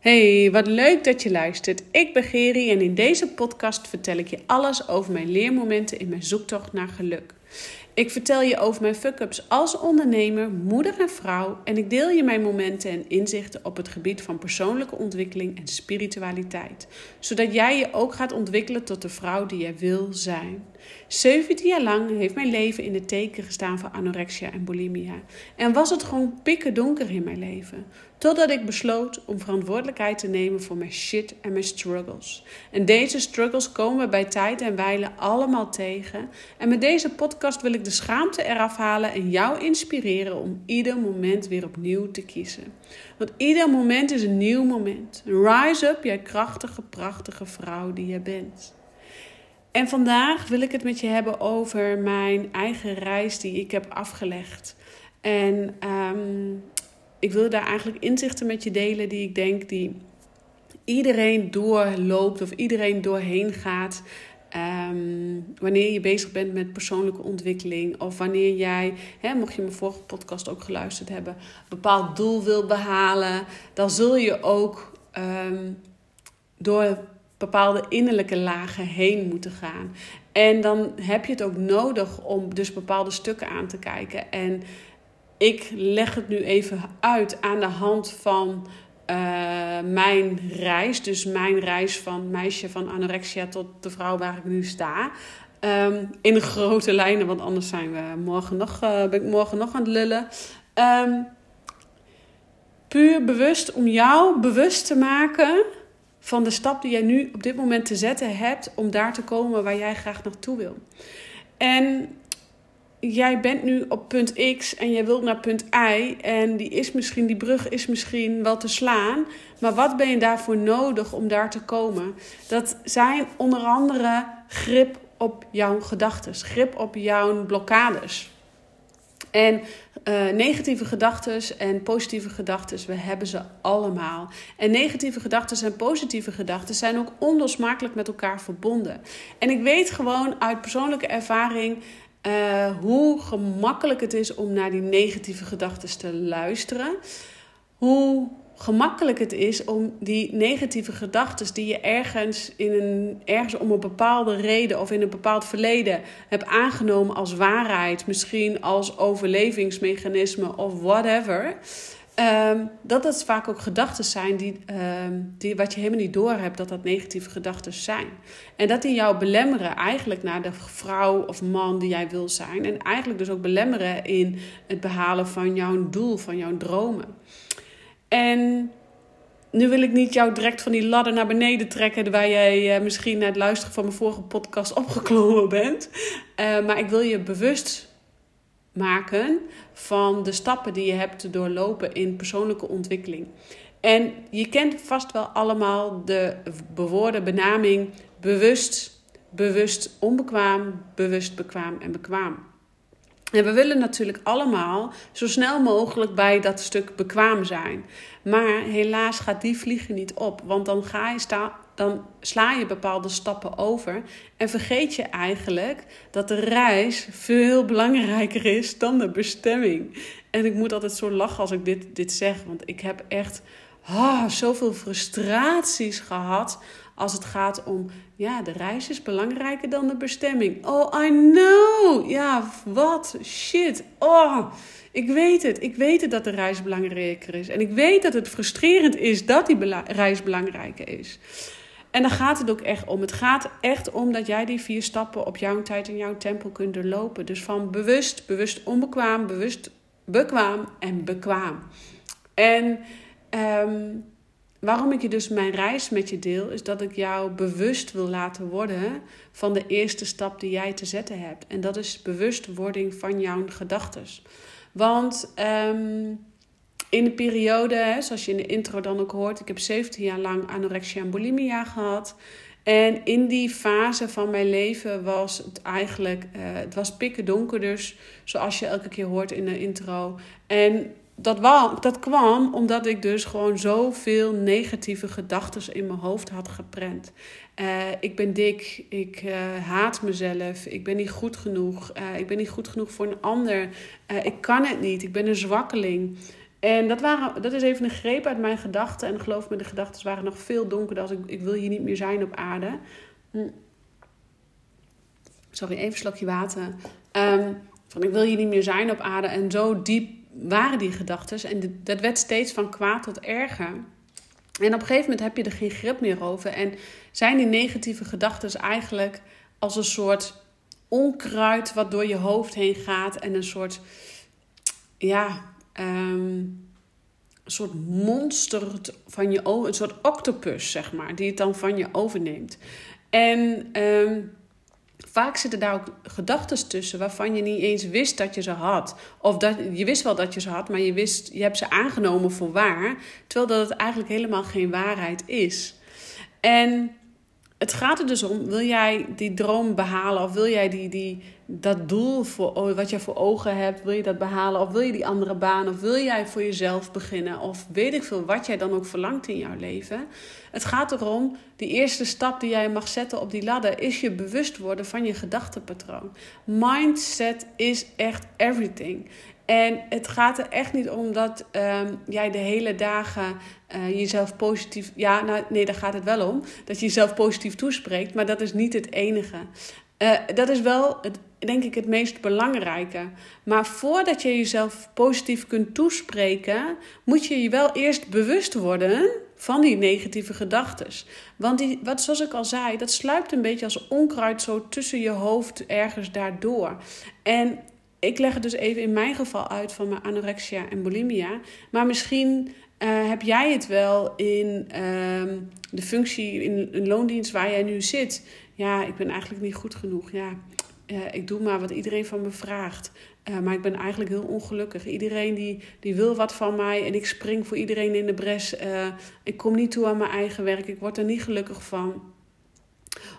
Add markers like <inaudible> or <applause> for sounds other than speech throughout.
Hey, wat leuk dat je luistert. Ik ben Geri en in deze podcast vertel ik je alles over mijn leermomenten in mijn zoektocht naar geluk. Ik vertel je over mijn fuck-ups als ondernemer, moeder en vrouw en ik deel je mijn momenten en inzichten op het gebied van persoonlijke ontwikkeling en spiritualiteit, zodat jij je ook gaat ontwikkelen tot de vrouw die jij wil zijn. 17 jaar lang heeft mijn leven in de teken gestaan van anorexia en bulimia en was het gewoon pikken donker in mijn leven. Totdat ik besloot om verantwoordelijkheid te nemen voor mijn shit en mijn struggles. En deze struggles komen we bij tijd en wijle allemaal tegen. En met deze podcast wil ik de schaamte eraf halen en jou inspireren om ieder moment weer opnieuw te kiezen. Want ieder moment is een nieuw moment. Rise up, jij krachtige, prachtige vrouw die je bent. En vandaag wil ik het met je hebben over mijn eigen reis die ik heb afgelegd. En um, ik wil daar eigenlijk inzichten met je delen die ik denk die iedereen doorloopt of iedereen doorheen gaat. Um, wanneer je bezig bent met persoonlijke ontwikkeling of wanneer jij, hè, mocht je mijn vorige podcast ook geluisterd hebben, een bepaald doel wil behalen, dan zul je ook um, door bepaalde innerlijke lagen heen moeten gaan. En dan heb je het ook nodig om dus bepaalde stukken aan te kijken. En ik leg het nu even uit aan de hand van uh, mijn reis. Dus mijn reis van meisje van anorexia tot de vrouw waar ik nu sta. Um, in grote lijnen, want anders zijn we morgen nog, uh, ben ik morgen nog aan het lullen. Um, puur bewust om jou bewust te maken van de stap die jij nu op dit moment te zetten hebt om daar te komen waar jij graag naartoe wil. En jij bent nu op punt X en jij wilt naar punt Y. En die, is misschien, die brug is misschien wel te slaan. Maar wat ben je daarvoor nodig om daar te komen? Dat zijn onder andere grip op jouw gedachten, grip op jouw blokkades. En uh, negatieve gedachten en positieve gedachten, we hebben ze allemaal. En negatieve gedachten en positieve gedachten zijn ook onlosmakelijk met elkaar verbonden. En ik weet gewoon uit persoonlijke ervaring uh, hoe gemakkelijk het is om naar die negatieve gedachten te luisteren. Hoe gemakkelijk het is om die negatieve gedachten die je ergens, in een, ergens om een bepaalde reden of in een bepaald verleden hebt aangenomen als waarheid, misschien als overlevingsmechanisme of whatever. Um, dat dat vaak ook gedachten zijn die, um, die wat je helemaal niet doorhebt dat dat negatieve gedachten zijn. En dat die jou belemmeren eigenlijk naar de vrouw of man die jij wil zijn. En eigenlijk dus ook belemmeren in het behalen van jouw doel, van jouw dromen. En nu wil ik niet jou direct van die ladder naar beneden trekken, waar jij uh, misschien na het luisteren van mijn vorige podcast opgeklommen <laughs> bent. Uh, maar ik wil je bewust maken van de stappen die je hebt te doorlopen in persoonlijke ontwikkeling. En je kent vast wel allemaal de bewoorde benaming bewust, bewust onbekwaam, bewust bekwaam en bekwaam. En we willen natuurlijk allemaal zo snel mogelijk bij dat stuk bekwaam zijn. Maar helaas gaat die vliegen niet op, want dan ga je dan sla je bepaalde stappen over en vergeet je eigenlijk dat de reis veel belangrijker is dan de bestemming. En ik moet altijd zo lachen als ik dit, dit zeg, want ik heb echt oh, zoveel frustraties gehad als het gaat om, ja, de reis is belangrijker dan de bestemming. Oh, I know. Ja, wat? Shit. Oh, ik weet het. Ik weet het dat de reis belangrijker is. En ik weet dat het frustrerend is dat die reis belangrijker is. En dan gaat het ook echt om. Het gaat echt om dat jij die vier stappen op jouw tijd en jouw tempo kunt doorlopen. Dus van bewust, bewust onbekwaam, bewust bekwaam en bekwaam. En um, waarom ik je dus mijn reis met je deel, is dat ik jou bewust wil laten worden van de eerste stap die jij te zetten hebt. En dat is bewustwording van jouw gedachten. Want um, in de periode, zoals je in de intro dan ook hoort, ik heb 17 jaar lang anorexia en bulimia gehad. En in die fase van mijn leven was het eigenlijk, uh, het was pikken donker dus, zoals je elke keer hoort in de intro. En dat, dat kwam omdat ik dus gewoon zoveel negatieve gedachten in mijn hoofd had geprent. Uh, ik ben dik, ik uh, haat mezelf, ik ben niet goed genoeg, ik ben niet goed genoeg voor een ander, ik kan het niet, ik ben een zwakkeling. En dat, waren, dat is even een greep uit mijn gedachten. En geloof me, de gedachten waren nog veel donkerder als ik, ik wil hier niet meer zijn op aarde. Hm. Sorry, even een slokje water. Um, van ik wil hier niet meer zijn op aarde. En zo diep waren die gedachten. En dat werd steeds van kwaad tot erger. En op een gegeven moment heb je er geen grip meer over. En zijn die negatieve gedachten eigenlijk als een soort onkruid wat door je hoofd heen gaat. En een soort, ja, um, een soort monster van je een soort octopus, zeg maar, die het dan van je overneemt. En um, vaak zitten daar ook gedachten tussen waarvan je niet eens wist dat je ze had. Of dat, je wist wel dat je ze had, maar je, wist, je hebt ze aangenomen voor waar. Terwijl dat het eigenlijk helemaal geen waarheid is. En het gaat er dus om, wil jij die droom behalen of wil jij die, die, dat doel voor, wat je voor ogen hebt, wil je dat behalen of wil je die andere baan of wil jij voor jezelf beginnen of weet ik veel wat jij dan ook verlangt in jouw leven. Het gaat erom, die eerste stap die jij mag zetten op die ladder is je bewust worden van je gedachtenpatroon. Mindset is echt everything. En het gaat er echt niet om dat um, jij de hele dagen uh, jezelf positief. Ja, nou, nee, daar gaat het wel om. Dat je jezelf positief toespreekt. Maar dat is niet het enige. Uh, dat is wel, het, denk ik, het meest belangrijke. Maar voordat je jezelf positief kunt toespreken, moet je je wel eerst bewust worden van die negatieve gedachten. Want die, wat, zoals ik al zei, dat sluipt een beetje als onkruid zo tussen je hoofd ergens daardoor. En ik leg het dus even in mijn geval uit van mijn anorexia en bulimia. Maar misschien uh, heb jij het wel in uh, de functie in een loondienst waar jij nu zit. Ja, ik ben eigenlijk niet goed genoeg. Ja, uh, ik doe maar wat iedereen van me vraagt. Uh, maar ik ben eigenlijk heel ongelukkig. Iedereen die, die wil wat van mij en ik spring voor iedereen in de bres. ik kom niet toe aan mijn eigen werk. Ik word er niet gelukkig van.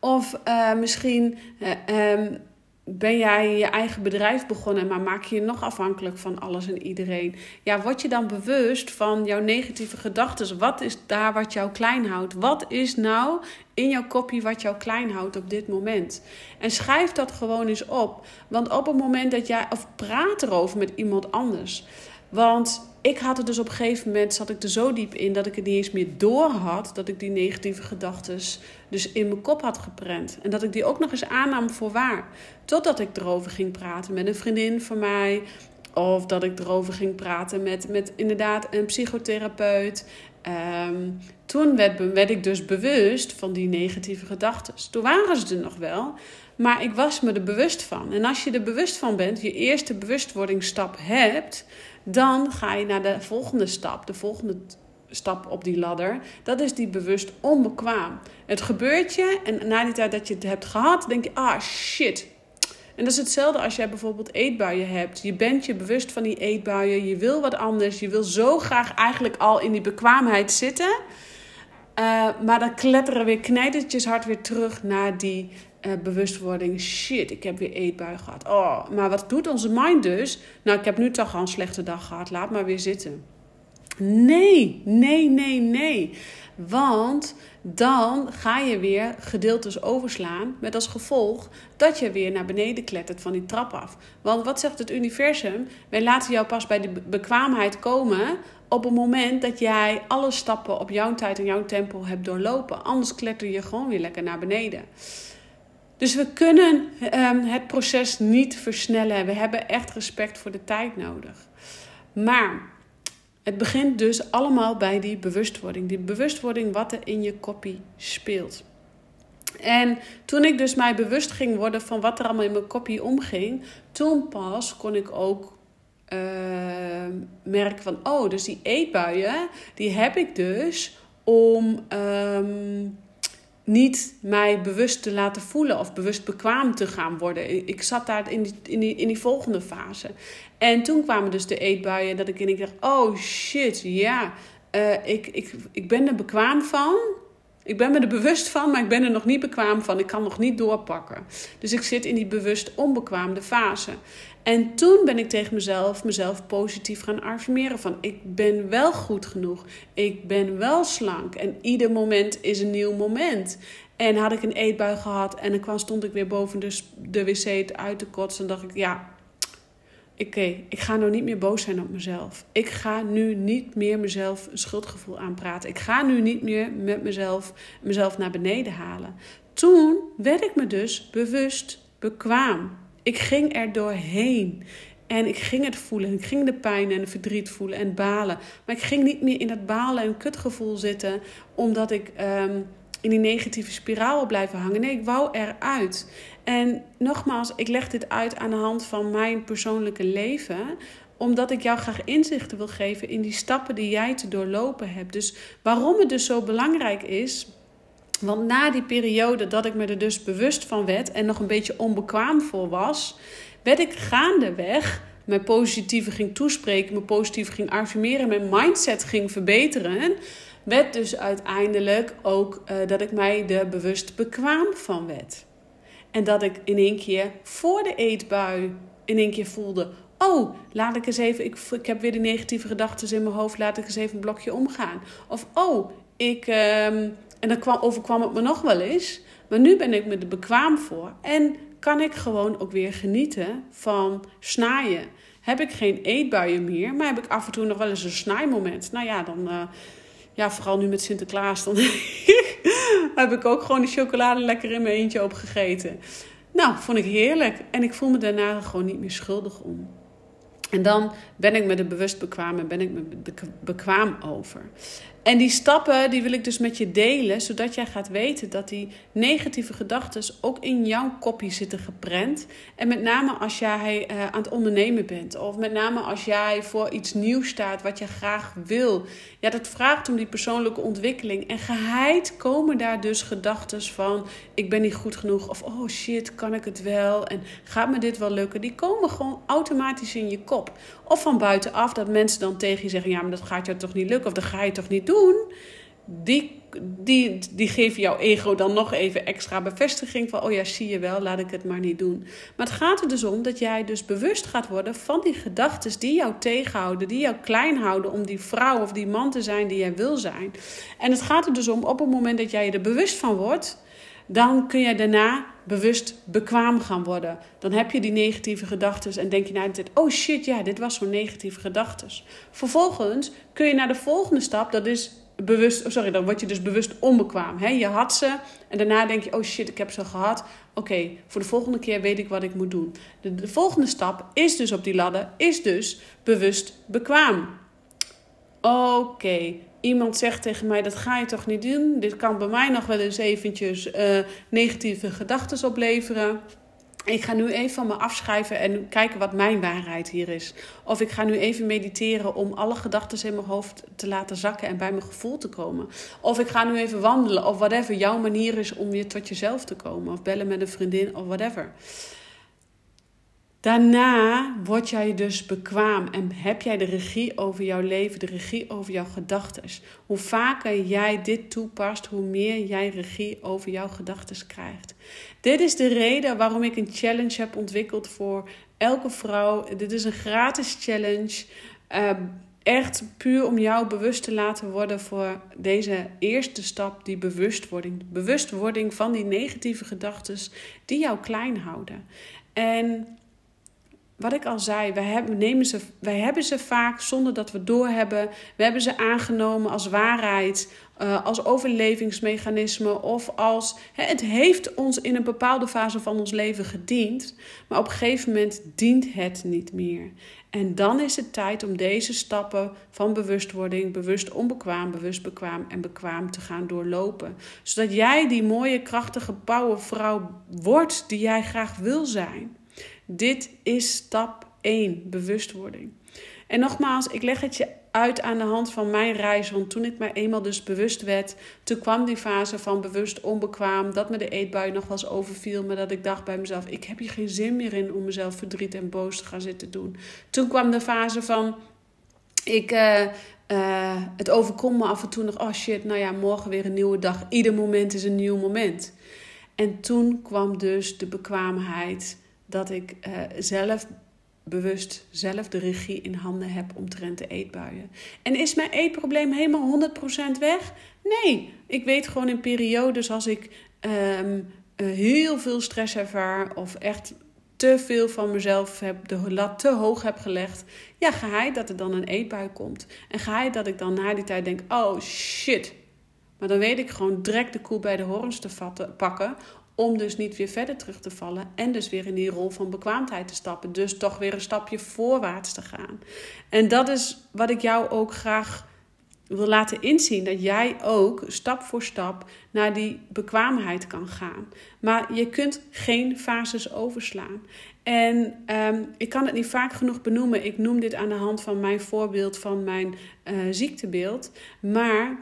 Of misschien um, ben jij je eigen bedrijf begonnen, maar maak je je nog afhankelijk van alles en iedereen? Ja, word je dan bewust van jouw negatieve gedachten? Wat is daar wat jou klein houdt? Wat is nou in jouw kopie wat jou klein houdt op dit moment? En schrijf dat gewoon eens op. Want op het moment dat jij, of praat erover met iemand anders. Want ik had het dus op een gegeven moment, zat ik er zo diep in dat ik het niet eens meer door had. Dat ik die negatieve gedachten dus in mijn kop had geprent. En dat ik die ook nog eens aannam voor waar. Totdat ik erover ging praten met een vriendin van mij. Of dat ik erover ging praten met, met inderdaad een psychotherapeut. Um, toen werd, werd ik dus bewust van die negatieve gedachten. Toen waren ze er nog wel, maar ik was me er bewust van. En als je er bewust van bent, je eerste bewustwordingsstap hebt, dan ga je naar de volgende stap, de volgende stap op die ladder. Dat is die bewust onbekwaam. Het gebeurt je en na die tijd dat je het hebt gehad, denk je: ah shit. En dat is hetzelfde als jij bijvoorbeeld eetbuien hebt. Je bent je bewust van die eetbuien. Je wil wat anders. Je wil zo graag eigenlijk al in die bekwaamheid zitten. Uh, maar dan kletteren weer knijtertjes hard weer terug naar die uh, bewustwording. Shit, ik heb weer eetbui gehad. Oh, maar wat doet onze mind dus? Nou, ik heb nu toch al een slechte dag gehad. Laat maar weer zitten. Nee, nee, nee, nee. Want dan ga je weer gedeeltes overslaan. Met als gevolg dat je weer naar beneden klettert van die trap af. Want wat zegt het universum? Wij laten jou pas bij de bekwaamheid komen op het moment dat jij alle stappen op jouw tijd en jouw tempo hebt doorlopen. Anders kletter je gewoon weer lekker naar beneden. Dus we kunnen um, het proces niet versnellen. We hebben echt respect voor de tijd nodig. Maar het begint dus allemaal bij die bewustwording. Die bewustwording wat er in je kopie speelt. En toen ik dus mij bewust ging worden van wat er allemaal in mijn kopie omging, toen pas kon ik ook uh, merken van, oh, dus die eetbuien, die heb ik dus om um, niet mij bewust te laten voelen of bewust bekwaam te gaan worden. Ik zat daar in die, in die, in die volgende fase. En toen kwamen dus de eetbuien dat ik in ik dacht: oh shit, ja, uh, ik, ik, ik ben er bekwaam van. Ik ben me er bewust van, maar ik ben er nog niet bekwaam van. Ik kan nog niet doorpakken. Dus ik zit in die bewust onbekwaamde fase. En toen ben ik tegen mezelf, mezelf positief gaan affirmeren van ik ben wel goed genoeg. Ik ben wel slank. En ieder moment is een nieuw moment. En had ik een eetbui gehad en dan kwam, stond ik weer boven de, de wc uit te kotsen. En dacht ik, ja, oké, ik ga nou niet meer boos zijn op mezelf. Ik ga nu niet meer mezelf een schuldgevoel aanpraten. Ik ga nu niet meer met mezelf, mezelf naar beneden halen. Toen werd ik me dus bewust bekwaam. Ik ging er doorheen. En ik ging het voelen. Ik ging de pijn en de verdriet voelen en balen. Maar ik ging niet meer in dat balen en kutgevoel zitten. Omdat ik ehm, in die negatieve spiraal wil blijven hangen. Nee, ik wou eruit. En nogmaals, ik leg dit uit aan de hand van mijn persoonlijke leven omdat ik jou graag inzichten wil geven in die stappen die jij te doorlopen hebt. Dus waarom het dus zo belangrijk is. Want na die periode dat ik me er dus bewust van werd en nog een beetje onbekwaam voor was, werd ik gaandeweg mijn positieve ging toespreken, mijn positieve ging affirmeren, mijn mindset ging verbeteren. Werd dus uiteindelijk ook uh, dat ik mij er bewust bekwaam van werd. En dat ik in één keer voor de eetbui in één keer voelde: oh, laat ik eens even, ik, ik heb weer die negatieve gedachten in mijn hoofd, laat ik eens even een blokje omgaan. Of oh, ik, um, en dan kwam, overkwam het me nog wel eens, maar nu ben ik me er bekwaam voor. En kan ik gewoon ook weer genieten van snaaien. Heb ik geen eetbuien meer, maar heb ik af en toe nog wel eens een snijmoment. Nou ja, dan, uh, ja, vooral nu met Sinterklaas, dan <laughs> heb ik ook gewoon de chocolade lekker in mijn eentje opgegeten. Nou, vond ik heerlijk. En ik voel me daarna gewoon niet meer schuldig om. En dan ben ik me er bewust bekwaam en ben ik me bekwaam over. En die stappen die wil ik dus met je delen, zodat jij gaat weten dat die negatieve gedachten ook in jouw kopje zitten geprent. En met name als jij uh, aan het ondernemen bent, of met name als jij voor iets nieuws staat wat je graag wil. Ja, dat vraagt om die persoonlijke ontwikkeling. En geheid komen daar dus gedachten van: ik ben niet goed genoeg, of oh shit, kan ik het wel? En gaat me dit wel lukken? Die komen gewoon automatisch in je kop. Of van buitenaf dat mensen dan tegen je zeggen: ja, maar dat gaat jou toch niet lukken, of dat ga je toch niet doen doen, die, die, die geven jouw ego dan nog even extra bevestiging van, oh ja, zie je wel, laat ik het maar niet doen. Maar het gaat er dus om dat jij dus bewust gaat worden van die gedachten die jou tegenhouden, die jou klein houden om die vrouw of die man te zijn die jij wil zijn. En het gaat er dus om op het moment dat jij je er bewust van wordt, dan kun je daarna bewust bekwaam gaan worden. Dan heb je die negatieve gedachten en denk je na de tijd: oh shit, ja, dit was zo'n negatieve gedachte. Vervolgens kun je naar de volgende stap, dat is bewust, oh sorry, dan word je dus bewust onbekwaam. Hè? Je had ze en daarna denk je: oh shit, ik heb ze gehad. Oké, voor de volgende keer weet ik wat ik moet doen. De, de volgende stap is dus op die ladder, is dus bewust bekwaam. Oké, iemand zegt tegen mij: dat ga je toch niet doen? Dit kan bij mij nog wel eens eventjes uh, negatieve gedachten opleveren. Ik ga nu even van me afschrijven en kijken wat mijn waarheid hier is. Of ik ga nu even mediteren om alle gedachten in mijn hoofd te laten zakken en bij mijn gevoel te komen. Of ik ga nu even wandelen, of whatever jouw manier is om weer tot jezelf te komen. Of bellen met een vriendin, of whatever. Daarna word jij dus bekwaam en heb jij de regie over jouw leven, de regie over jouw gedachten. Hoe vaker jij dit toepast, hoe meer jij regie over jouw gedachten krijgt. Dit is de reden waarom ik een challenge heb ontwikkeld voor elke vrouw. Dit is een gratis challenge. Uh, echt puur om jou bewust te laten worden voor deze eerste stap, die bewustwording. Bewustwording van die negatieve gedachten die jou klein houden. En wat ik al zei, wij hebben, nemen ze, wij hebben ze vaak zonder dat we doorhebben. We hebben ze aangenomen als waarheid, uh, als overlevingsmechanisme of als. Hè, het heeft ons in een bepaalde fase van ons leven gediend, maar op een gegeven moment dient het niet meer. En dan is het tijd om deze stappen van bewustwording, bewust onbekwaam, bewust bekwaam en bekwaam te gaan doorlopen. Zodat jij die mooie, krachtige powervrouw wordt die jij graag wil zijn. Dit is stap 1, bewustwording. En nogmaals, ik leg het je uit aan de hand van mijn reis. Want toen ik mij eenmaal dus bewust werd, toen kwam die fase van bewust onbekwaam. Dat me de eetbui nog wel eens overviel. Maar dat ik dacht bij mezelf, ik heb hier geen zin meer in om mezelf verdriet en boos te gaan zitten doen. Toen kwam de fase van, ik... Uh, uh, het overkomt me af en toe nog, oh shit, nou ja, morgen weer een nieuwe dag. Ieder moment is een nieuw moment. En toen kwam dus de bekwaamheid dat ik uh, zelf bewust zelf de regie in handen heb omtrent de eetbuien. En is mijn eetprobleem helemaal 100% weg? Nee, ik weet gewoon in periodes als ik um, heel veel stress ervaar of echt te veel van mezelf heb, de lat te hoog heb gelegd, ja, ga hij dat er dan een eetbui komt. En ga hij dat ik dan na die tijd denk, oh shit. Maar dan weet ik gewoon direct de koe bij de horens te vatten, pakken, om dus niet weer verder terug te vallen en dus weer in die rol van bekwaamheid te stappen. Dus toch weer een stapje voorwaarts te gaan. En dat is wat ik jou ook graag wil laten inzien dat jij ook stap voor stap naar die bekwaamheid kan gaan. Maar je kunt geen fases overslaan. En um, ik kan het niet vaak genoeg benoemen. Ik noem dit aan de hand van mijn voorbeeld van mijn uh, ziektebeeld. Maar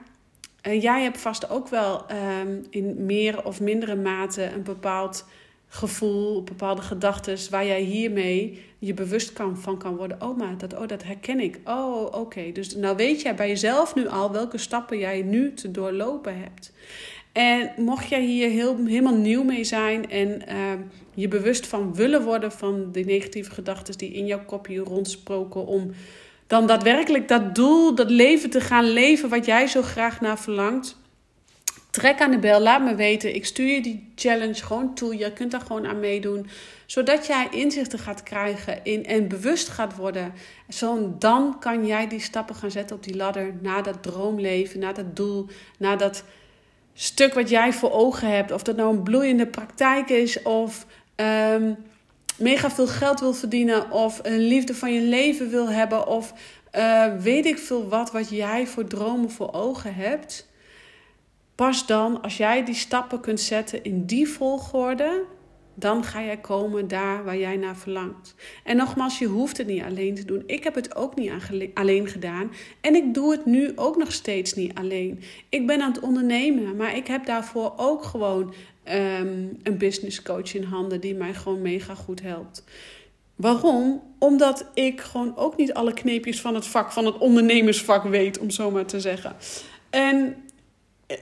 uh, jij hebt vast ook wel um, in meer of mindere mate een bepaald gevoel, bepaalde gedachten waar jij hiermee je bewust van kan worden. Oh, maar dat, oh, dat herken ik. Oh, oké. Dus nou weet jij bij jezelf nu al welke stappen jij nu te doorlopen hebt. En mocht jij hier heel, helemaal nieuw mee zijn en uh, je bewust van willen worden van die negatieve gedachten die in jouw kopje rondsproken om dan daadwerkelijk dat doel, dat leven te gaan leven wat jij zo graag naar verlangt Trek aan de bel, laat me weten. Ik stuur je die challenge gewoon toe. Je kunt daar gewoon aan meedoen. Zodat jij inzichten gaat krijgen in, en bewust gaat worden. Zo, dan kan jij die stappen gaan zetten op die ladder naar dat droomleven, naar dat doel, naar dat stuk wat jij voor ogen hebt. Of dat nou een bloeiende praktijk is of um, mega veel geld wil verdienen of een liefde van je leven wil hebben of uh, weet ik veel wat, wat jij voor dromen voor ogen hebt Pas dan, als jij die stappen kunt zetten in die volgorde, dan ga jij komen daar waar jij naar verlangt. En nogmaals, je hoeft het niet alleen te doen. Ik heb het ook niet alleen gedaan. En ik doe het nu ook nog steeds niet alleen. Ik ben aan het ondernemen, maar ik heb daarvoor ook gewoon um, een business coach in handen die mij gewoon mega goed helpt. Waarom? Omdat ik gewoon ook niet alle kneepjes van het vak, van het ondernemersvak weet, om zo maar te zeggen. En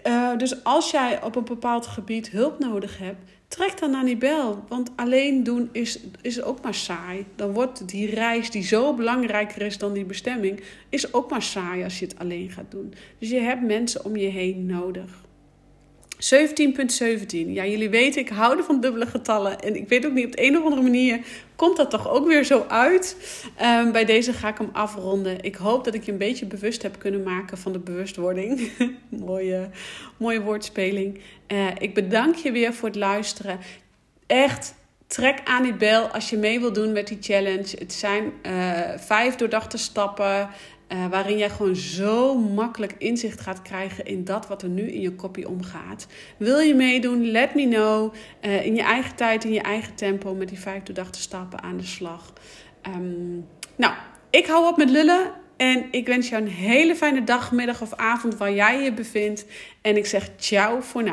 uh, dus als jij op een bepaald gebied hulp nodig hebt, trek dan aan die bel. Want alleen doen is, is ook maar saai. Dan wordt die reis, die zo belangrijker is dan die bestemming, is ook maar saai als je het alleen gaat doen. Dus je hebt mensen om je heen nodig. 17.17. Ja, jullie weten, ik hou van dubbele getallen. En ik weet ook niet, op de een of andere manier komt dat toch ook weer zo uit. Um, bij deze ga ik hem afronden. Ik hoop dat ik je een beetje bewust heb kunnen maken van de bewustwording. <laughs> mooie, mooie woordspeling. Uh, ik bedank je weer voor het luisteren. Echt, trek aan die bel als je mee wil doen met die challenge. Het zijn uh, vijf doordachte stappen. Uh, waarin jij gewoon zo makkelijk inzicht gaat krijgen in dat wat er nu in je kopie omgaat. Wil je meedoen? Let me know. Uh, in je eigen tijd, in je eigen tempo met die vijf doordachte stappen aan de slag. Um, nou, ik hou op met lullen. En ik wens jou een hele fijne dag, middag of avond waar jij je bevindt. En ik zeg ciao voor nu.